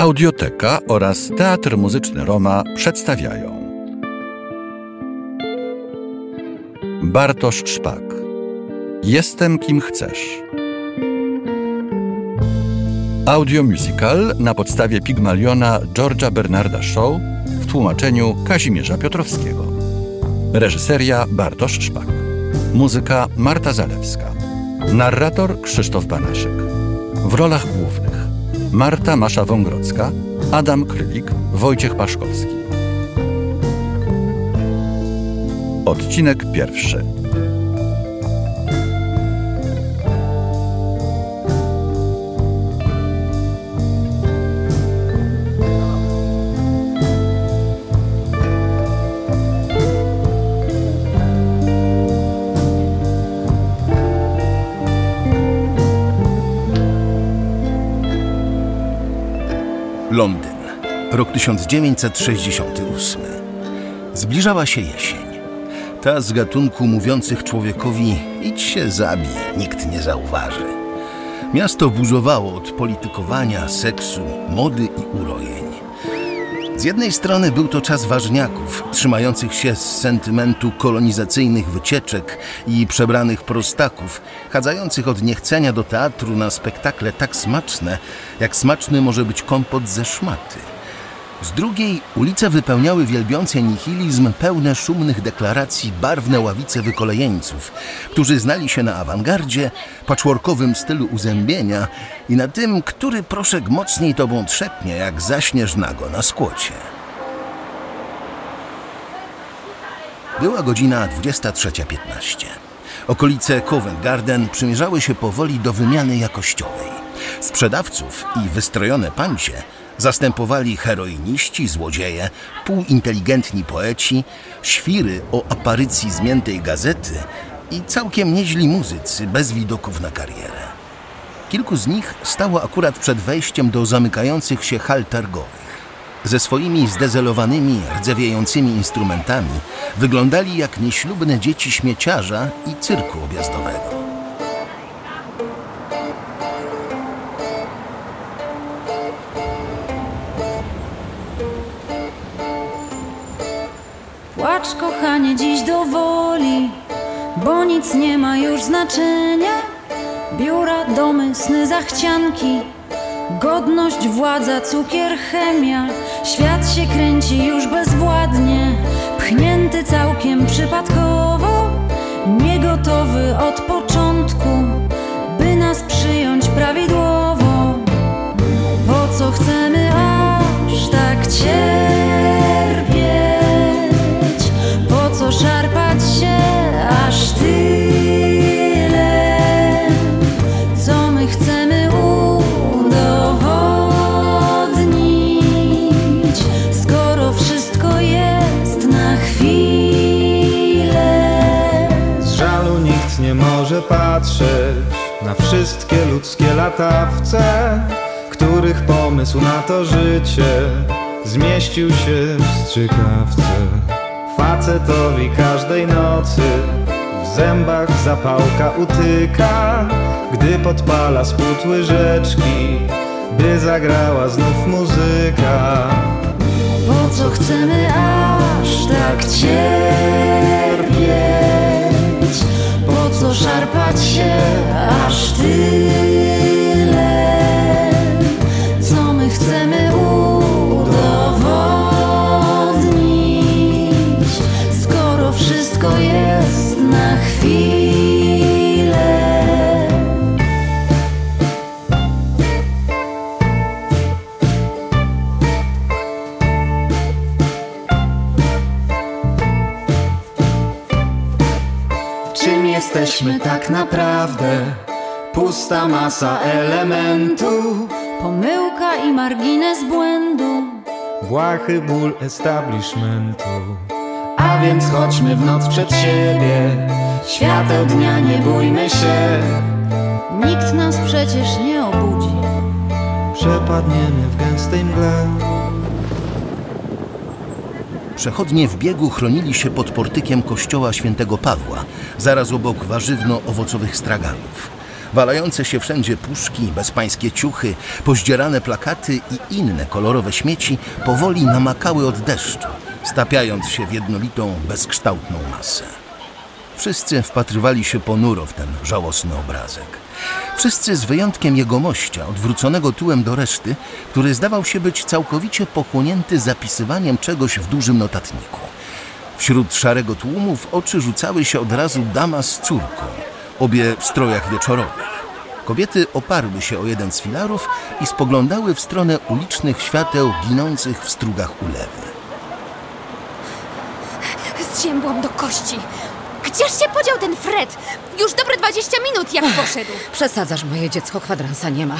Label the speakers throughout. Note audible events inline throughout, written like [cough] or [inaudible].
Speaker 1: Audioteka oraz Teatr Muzyczny Roma przedstawiają. Bartosz Szpak. Jestem kim chcesz. Audio musical na podstawie Pigmaliona George'a Bernarda Shaw w tłumaczeniu Kazimierza Piotrowskiego. Reżyseria Bartosz Szpak. Muzyka Marta Zalewska. Narrator Krzysztof Banaszek W rolach głównych Marta Masza Wągrodzka, Adam Krylik, Wojciech Paszkowski. Odcinek pierwszy.
Speaker 2: Londyn, rok 1968. Zbliżała się jesień. Ta z gatunku mówiących człowiekowi idź się zabij, nikt nie zauważy. Miasto buzowało od politykowania, seksu, mody i urojeń. Z jednej strony był to czas ważniaków, trzymających się z sentymentu kolonizacyjnych wycieczek i przebranych prostaków, chadzających od niechcenia do teatru na spektakle tak smaczne, jak smaczny może być kompot ze szmaty. Z drugiej ulice wypełniały wielbiące nihilizm pełne szumnych deklaracji barwne ławice wykolejeńców, którzy znali się na awangardzie, patchworkowym stylu uzębienia i na tym, który proszek mocniej tobą trzepnie, jak zaśniesz nago na skłocie. Była godzina 23.15. Okolice Covent Garden przymierzały się powoli do wymiany jakościowej. Sprzedawców i wystrojone pancie zastępowali heroiniści, złodzieje, półinteligentni poeci, świry o aparycji zmiętej gazety i całkiem nieźli muzycy bez widoków na karierę. Kilku z nich stało akurat przed wejściem do zamykających się hal targowych. Ze swoimi zdezelowanymi, rdzewiejącymi instrumentami wyglądali jak nieślubne dzieci śmieciarza i cyrku objazdowego.
Speaker 3: Kochanie, dziś do woli, bo nic nie ma już znaczenia. Biura, domy, sny, zachcianki, godność, władza, cukier, chemia. Świat się kręci już bezwładnie, pchnięty całkiem przypadkowo, niegotowy od początku, by nas na
Speaker 4: wszystkie ludzkie latawce, których pomysł na to życie zmieścił się w strzykawce. Facetowi każdej nocy w zębach zapałka utyka, gdy podpala spód łyżeczki, by zagrała znów muzyka.
Speaker 3: Po co chcemy aż tak cierpieć?
Speaker 4: Pusta masa elementu,
Speaker 3: Pomyłka i margines błędu.
Speaker 4: błahy ból establishmentu. A więc chodźmy w noc przed siebie, świateł dnia nie bójmy się.
Speaker 3: Nikt nas przecież nie obudzi.
Speaker 4: Przepadniemy w gęstej mgle.
Speaker 2: Przechodnie w biegu chronili się pod portykiem kościoła świętego Pawła, zaraz obok warzywno-owocowych straganów. Walające się wszędzie puszki, bezpańskie ciuchy, pozdzierane plakaty i inne kolorowe śmieci powoli namakały od deszczu, stapiając się w jednolitą, bezkształtną masę. Wszyscy wpatrywali się ponuro w ten żałosny obrazek. Wszyscy z wyjątkiem jegomościa, odwróconego tyłem do reszty, który zdawał się być całkowicie pochłonięty zapisywaniem czegoś w dużym notatniku. Wśród szarego tłumu w oczy rzucały się od razu dama z córką, obie w strojach wieczorowych. Kobiety oparły się o jeden z filarów i spoglądały w stronę ulicznych świateł ginących w strugach ulewy.
Speaker 5: Zziębłam do kości. Gdzież się podział ten Fred? Już dobre 20 minut jak poszedł.
Speaker 6: Przesadzasz, moje dziecko, kwadransa nie ma.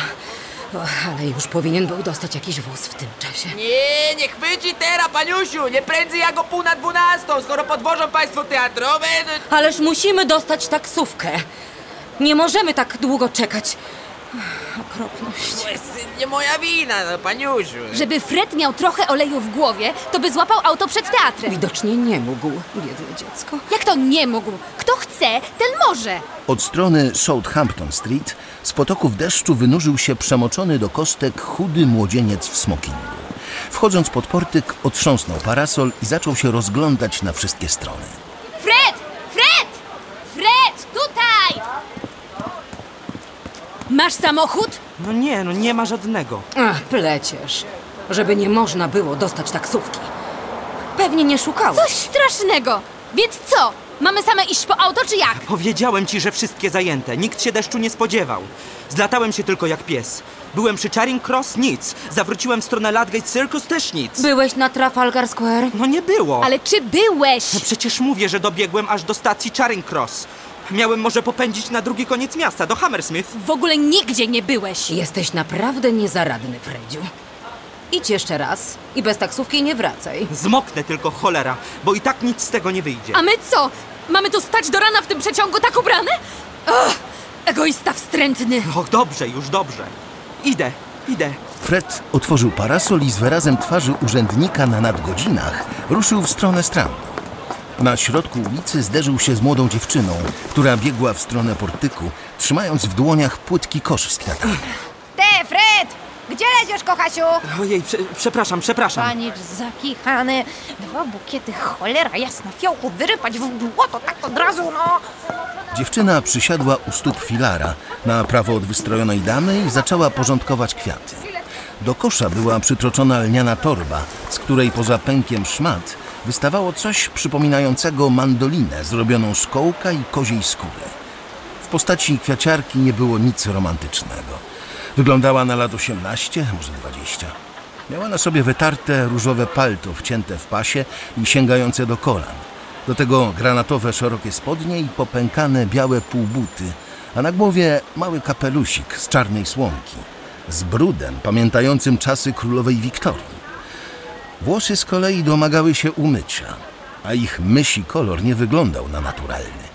Speaker 6: Ale już powinien był dostać jakiś wóz w tym czasie.
Speaker 7: Nie, niech będzie teraz, paniusiu! Nie prędzej jak o pół na dwunastą, skoro podwożą państwo teatrowe... no-
Speaker 6: Ależ musimy dostać taksówkę. Nie możemy tak długo czekać. Okropność.
Speaker 7: To jest nie moja wina, no, paniusiu.
Speaker 5: Żeby Fred miał trochę oleju w głowie, to by złapał auto przed teatrem.
Speaker 6: Widocznie nie mógł, biedne dziecko.
Speaker 5: Jak to nie mógł? Kto chce, ten może.
Speaker 2: Od strony Southampton Street z potoków deszczu wynurzył się przemoczony do kostek chudy młodzieniec w smokingu. Wchodząc pod portyk, otrząsnął parasol i zaczął się rozglądać na wszystkie strony.
Speaker 5: Fred! Fred! Fred! Tutaj! Masz samochód?
Speaker 8: No nie, no nie ma żadnego.
Speaker 6: Ach, pleciesz. Żeby nie można było dostać taksówki. Pewnie nie szukałeś.
Speaker 5: Coś strasznego. Więc co? Mamy same iść po auto, czy jak?
Speaker 8: Powiedziałem ci, że wszystkie zajęte. Nikt się deszczu nie spodziewał. Zlatałem się tylko jak pies. Byłem przy Charing Cross, nic. Zawróciłem w stronę Ludgate Circus, też nic.
Speaker 6: Byłeś na Trafalgar Square?
Speaker 8: No nie było.
Speaker 5: Ale czy byłeś?
Speaker 8: No przecież mówię, że dobiegłem aż do stacji Charing Cross. Miałem może popędzić na drugi koniec miasta, do Hammersmith.
Speaker 5: W ogóle nigdzie nie byłeś.
Speaker 6: Jesteś naprawdę niezaradny, Fredziu. Idź jeszcze raz i bez taksówki nie wracaj.
Speaker 8: Zmoknę tylko cholera, bo i tak nic z tego nie wyjdzie.
Speaker 5: A my co? Mamy tu stać do rana w tym przeciągu tak ubrane? Ugh, egoista wstrętny.
Speaker 8: Och, dobrze, już dobrze. Idę, idę.
Speaker 2: Fred otworzył parasol i z wyrazem twarzy urzędnika na nadgodzinach ruszył w stronę strandu. Na środku ulicy zderzył się z młodą dziewczyną, która biegła w stronę portyku, trzymając w dłoniach płytki kosz z kwiatami.
Speaker 9: Te, Fred! Gdzie leziesz, kochasiu?
Speaker 8: Ojej, prze, przepraszam, przepraszam.
Speaker 9: Panicz zakichany. Dwa bukiety, cholera jasna, fiołku wyrypać w błoto tak od razu, no.
Speaker 2: Dziewczyna przysiadła u stóp filara na prawo od wystrojonej damy i zaczęła porządkować kwiaty. Do kosza była przytroczona lniana torba, z której poza pękiem szmat wystawało coś przypominającego mandolinę zrobioną z kołka i koziej skóry. W postaci kwiaciarki nie było nic romantycznego. Wyglądała na lat 18, może 20. Miała na sobie wytarte różowe palto wcięte w pasie i sięgające do kolan. Do tego granatowe szerokie spodnie i popękane białe półbuty, a na głowie mały kapelusik z czarnej słomki, z brudem pamiętającym czasy królowej Wiktorii. Włosy z kolei domagały się umycia, a ich mysi kolor nie wyglądał na naturalny.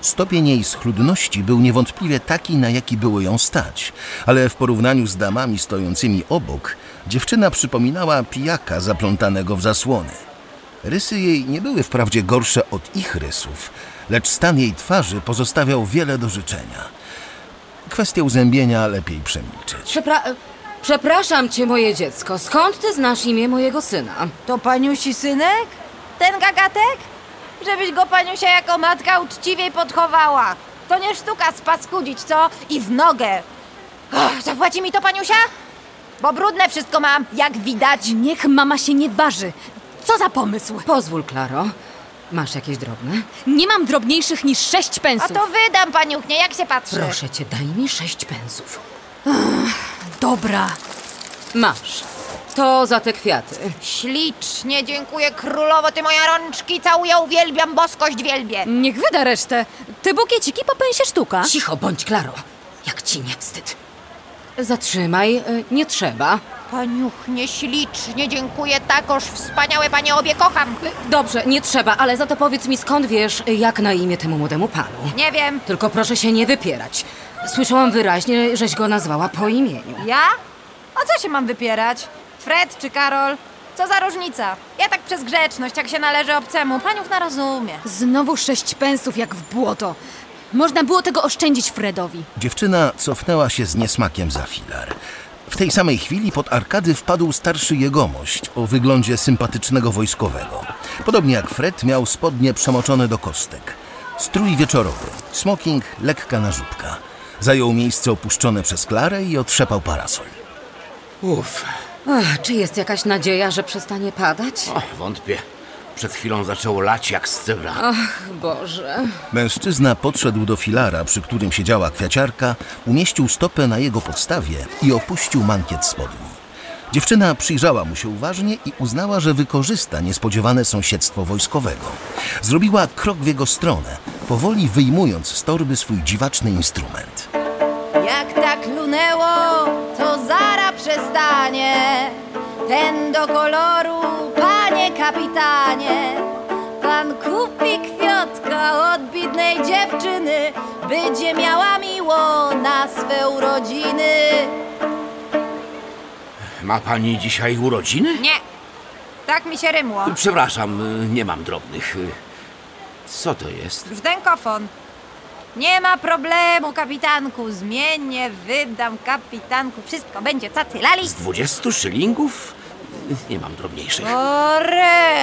Speaker 2: Stopień jej schludności był niewątpliwie taki, na jaki było ją stać, ale w porównaniu z damami stojącymi obok, dziewczyna przypominała pijaka zaplątanego w zasłony. Rysy jej nie były wprawdzie gorsze od ich rysów, lecz stan jej twarzy pozostawiał wiele do życzenia. Kwestię uzębienia lepiej przemilczeć.
Speaker 6: Przepraszam cię, moje dziecko. Skąd ty znasz imię mojego syna?
Speaker 9: To paniusi synek? Ten gagatek? Żebyś go paniusia jako matka uczciwiej podchowała. To nie sztuka spaskudzić, co? I w nogę. Och, zapłaci mi to paniusia? Bo brudne wszystko mam, jak widać.
Speaker 5: Niech mama się nie waży. Co za pomysł?
Speaker 6: Pozwól, Klaro. Masz jakieś drobne?
Speaker 5: Nie mam drobniejszych niż sześć
Speaker 9: A
Speaker 5: pensów.
Speaker 9: to wydam, paniuchnie, jak się patrzy.
Speaker 6: Proszę cię, daj mi sześć pensów.
Speaker 5: Dobra.
Speaker 6: Masz. To za te kwiaty.
Speaker 9: Ślicznie dziękuję królowo, ty moja rączki całuję, uwielbiam, boskość wielbię.
Speaker 5: Niech wyda resztę. Te bukieciki po pensie sztuka.
Speaker 6: Cicho bądź, Klaro. Jak ci nie wstyd. Zatrzymaj, y, nie trzeba.
Speaker 9: Paniuchnie, ślicznie dziękuję, takoż wspaniałe panie obie kocham.
Speaker 6: Dobrze, nie trzeba, ale za to powiedz mi skąd wiesz, jak na imię temu młodemu panu.
Speaker 9: Nie wiem.
Speaker 6: Tylko proszę się nie wypierać. Słyszałam wyraźnie, żeś go nazwała po imieniu.
Speaker 9: Ja? O co się mam wypierać? Fred czy Karol? Co za różnica? Ja tak przez grzeczność, jak się należy obcemu. Paniuch na rozumie.
Speaker 5: Znowu sześć pensów jak w błoto. Można było tego oszczędzić Fredowi.
Speaker 2: Dziewczyna cofnęła się z niesmakiem za filar. W tej samej chwili pod arkady wpadł starszy jegomość o wyglądzie sympatycznego wojskowego. Podobnie jak Fred miał spodnie przemoczone do kostek. Strój wieczorowy, smoking, lekka narzutka. Zajął miejsce opuszczone przez Klarę i otrzepał parasol.
Speaker 10: Uff,
Speaker 6: Ach, czy jest jakaś nadzieja, że przestanie padać?
Speaker 10: o, wątpię. Przed chwilą zaczęło lać jak z cebra.
Speaker 6: Ach, Boże.
Speaker 2: Mężczyzna podszedł do filara, przy którym siedziała kwiaciarka, umieścił stopę na jego podstawie i opuścił mankiet spodni. Dziewczyna przyjrzała mu się uważnie i uznała, że wykorzysta niespodziewane sąsiedztwo wojskowego. Zrobiła krok w jego stronę, powoli wyjmując z torby swój dziwaczny instrument.
Speaker 9: Jak tak lunęło, to zara przestanie. Ten do koloru, kapitanie. Pan kupi kwiatka od bidnej dziewczyny, będzie miała miło na swe urodziny.
Speaker 10: Ma pani dzisiaj urodziny?
Speaker 9: Nie, tak mi się rymło.
Speaker 10: Przepraszam, nie mam drobnych. Co to jest?
Speaker 9: Brzdękofon. Nie ma problemu, kapitanku. Zmienię, wydam kapitanku. Wszystko będzie cacy lali.
Speaker 10: Z 20 szylingów? Nie mam drobniejszych.
Speaker 9: O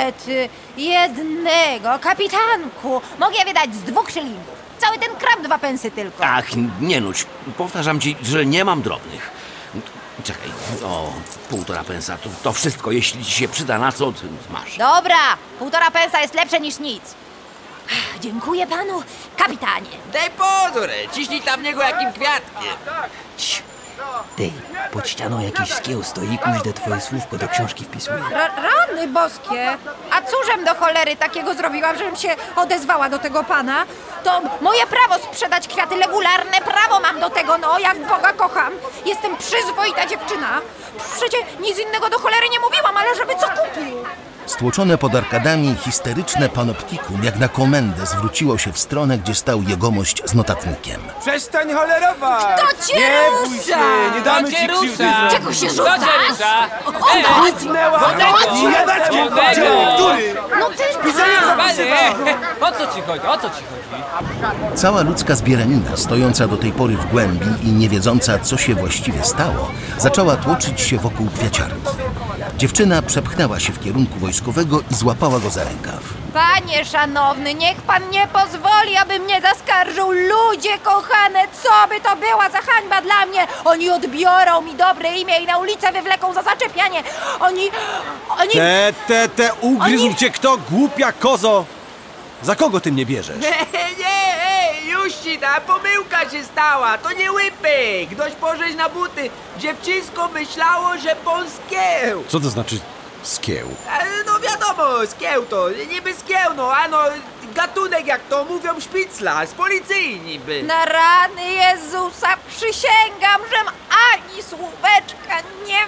Speaker 9: rety, jednego, kapitanku. Mogę wydać z dwóch szylingów. Cały ten krab dwa pensy tylko.
Speaker 10: Ach, nie nudź. Powtarzam ci, że nie mam drobnych. Czekaj, o, półtora pensa, to, to wszystko. Jeśli ci się przyda na co, to masz.
Speaker 9: Dobra, półtora pensa jest lepsze niż nic. Ach, Dziękuję panu, kapitanie.
Speaker 7: Daj pozór, ciśnij tam niego jakim kwiatkiem.
Speaker 11: Ty, pod ścianą jakiś skieł stoi, kuźde twoje słówko do książki wpisuje.
Speaker 9: Ra rany boskie. A cóżem do cholery takiego zrobiłam, żebym się odezwała do tego pana? To moje prawo sprzedać kwiaty, regularne prawo mam do tego, no, jak Boga kocham. Jestem przyzwoita dziewczyna. Przecie nic innego do cholery nie mówiłam, ale żeby co kupił.
Speaker 2: Stłoczone pod arkadami histeryczne panoptikum jak na komendę zwróciło się w stronę, gdzie stał jegomość z notatnikiem.
Speaker 4: Przestań holerować!
Speaker 5: Kto cię
Speaker 4: Nie bój
Speaker 5: rusza?
Speaker 4: się, nie damy ci krzywdy zrobić.
Speaker 5: Czego się rzucasz?
Speaker 4: Rzucnęła!
Speaker 5: Chodź!
Speaker 4: Jadackiem! Który?
Speaker 5: No też
Speaker 4: Pisanie zapisywała!
Speaker 7: O co ci chodzi? O co ci chodzi?
Speaker 2: Cała ludzka zbieranina, stojąca do tej pory w głębi i nie wiedząca, co się właściwie stało, zaczęła tłoczyć się wokół kwiaciarki. Dziewczyna przepchnęła się w kierunku wojskowego i złapała go za rękaw.
Speaker 9: Panie szanowny, niech pan nie pozwoli, aby mnie zaskarżył. Ludzie kochane, co by to była za hańba dla mnie? Oni odbiorą mi dobre imię i na ulicę wywleką za zaczepianie. Oni, oni...
Speaker 12: Te, te, te, ugryzł
Speaker 9: Oni-
Speaker 12: cię kto, głupia kozo! Za kogo ty mnie bierzesz? [laughs]
Speaker 7: Nie, nie, pomyłka się stała. To nie łypy. Ktoś pożeś na buty. Dziewczyńsko myślało, że pąskieł.
Speaker 12: Co to znaczy skieł?
Speaker 7: E, No wiadomo, skieł to, niby skieł, no, a no, gatunek jak to mówią szpicla, z policji niby.
Speaker 9: Na rany Jezusa przysięgam, żem ani słóweczka nie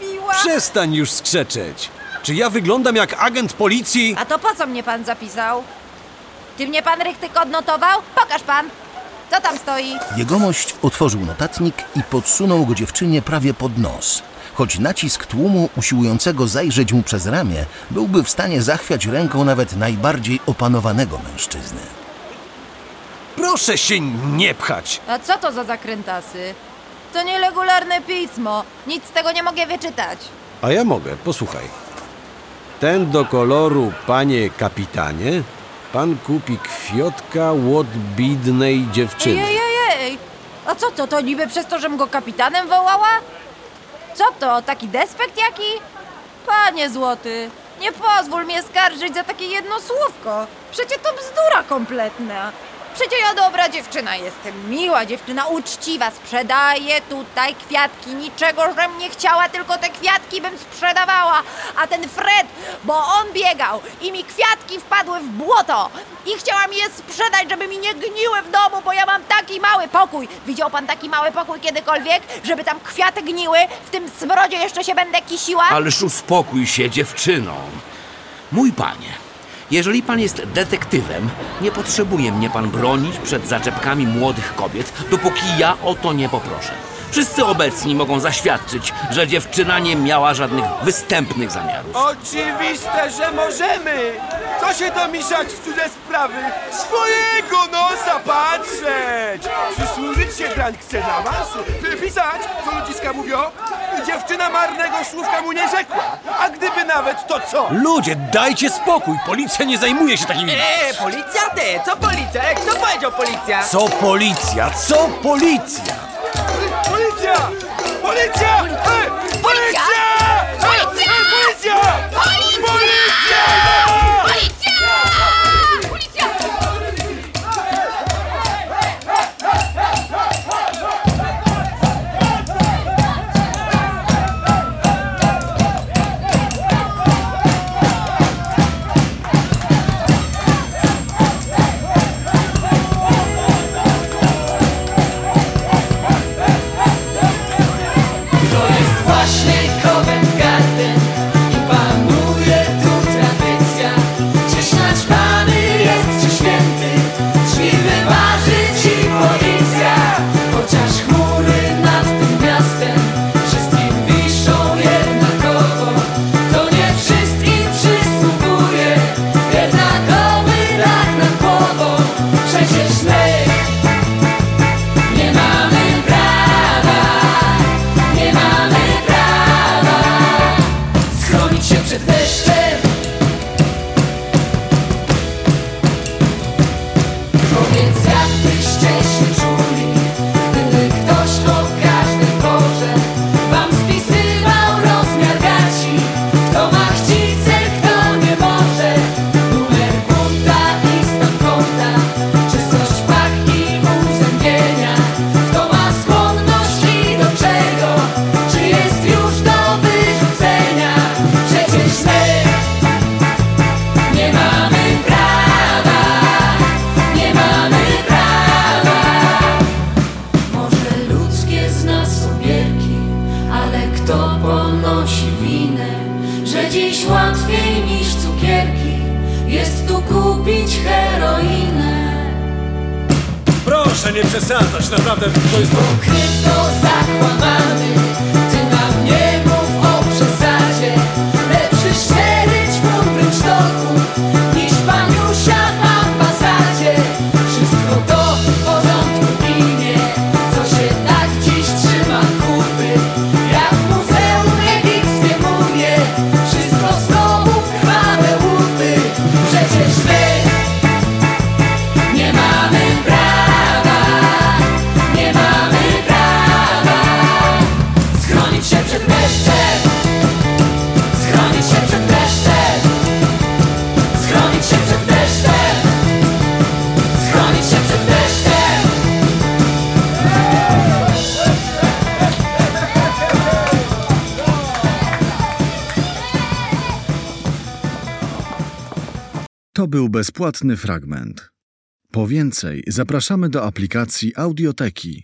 Speaker 9: mówiła.
Speaker 12: Przestań już skrzeczeć! Czy ja wyglądam jak agent policji?
Speaker 9: A to po co mnie pan zapisał? Ty mnie pan Rychtyk odnotował? Pokaż pan. Co tam stoi?
Speaker 2: Jegomość otworzył notatnik i podsunął go dziewczynie prawie pod nos. Choć nacisk tłumu usiłującego zajrzeć mu przez ramię byłby w stanie zachwiać ręką nawet najbardziej opanowanego mężczyzny.
Speaker 12: Proszę się nie pchać!
Speaker 9: A co to za zakrętasy? To nieregularne pismo. Nic z tego nie mogę wyczytać.
Speaker 12: A ja mogę, posłuchaj. Ten do koloru, panie kapitanie, pan kupi kwiotka łod bidnej
Speaker 9: Ej,
Speaker 12: dziewczyny.
Speaker 9: ej, ej, ej. A co to, to niby przez to, żem go kapitanem wołała? Co to, taki despekt jaki? Panie złoty, nie pozwól mnie skarżyć za takie jedno słówko. Przecie to bzdura kompletna. Przecie ja dobra dziewczyna jestem, miła dziewczyna, uczciwa, sprzedaję tutaj kwiatki, niczego żem nie chciała, tylko te kwiatki bym sprzedawała. A ten Fred, bo on biegał i mi kwiatki wpadły w błoto i chciałam je sprzedać, żeby mi nie gniły w domu, bo ja mam taki mały pokój. Widział pan taki mały pokój kiedykolwiek, żeby tam kwiaty gniły, w tym smrodzie jeszcze się będę kisiła?
Speaker 10: Ależ uspokój się, dziewczyno. Mój panie, jeżeli pan jest detektywem, nie potrzebuje mnie pan bronić przed zaczepkami młodych kobiet, dopóki ja o to nie poproszę. Wszyscy obecni mogą zaświadczyć, że dziewczyna nie miała żadnych występnych zamiarów.
Speaker 4: Oczywiste, że możemy!
Speaker 13: Co się to miszać w cudze sprawy? Swojego nosa patrzeć! Przysłużyć się grań chce na was? Pisać, co ludziska mówią? Dziewczyna marnego słówka mu nie rzekła. A gdyby nawet, to co?
Speaker 12: Ludzie, dajcie spokój! Policja nie zajmuje się takimi...
Speaker 7: Eee, policja ty! Co policja? Ej, kto powiedział policja?
Speaker 12: Co policja? Co policja?
Speaker 13: Policja! Policja! Policja!
Speaker 5: Policja!
Speaker 13: Policja!
Speaker 5: Policja!
Speaker 13: Policja!
Speaker 5: Policja!
Speaker 3: dziś łatwiej niż cukierki Jest tu kupić heroinę.
Speaker 12: Proszę nie przesadzać, naprawdę to jest...
Speaker 3: Ukryto zakłamany
Speaker 14: był bezpłatny fragment. Po więcej zapraszamy do aplikacji Audioteki.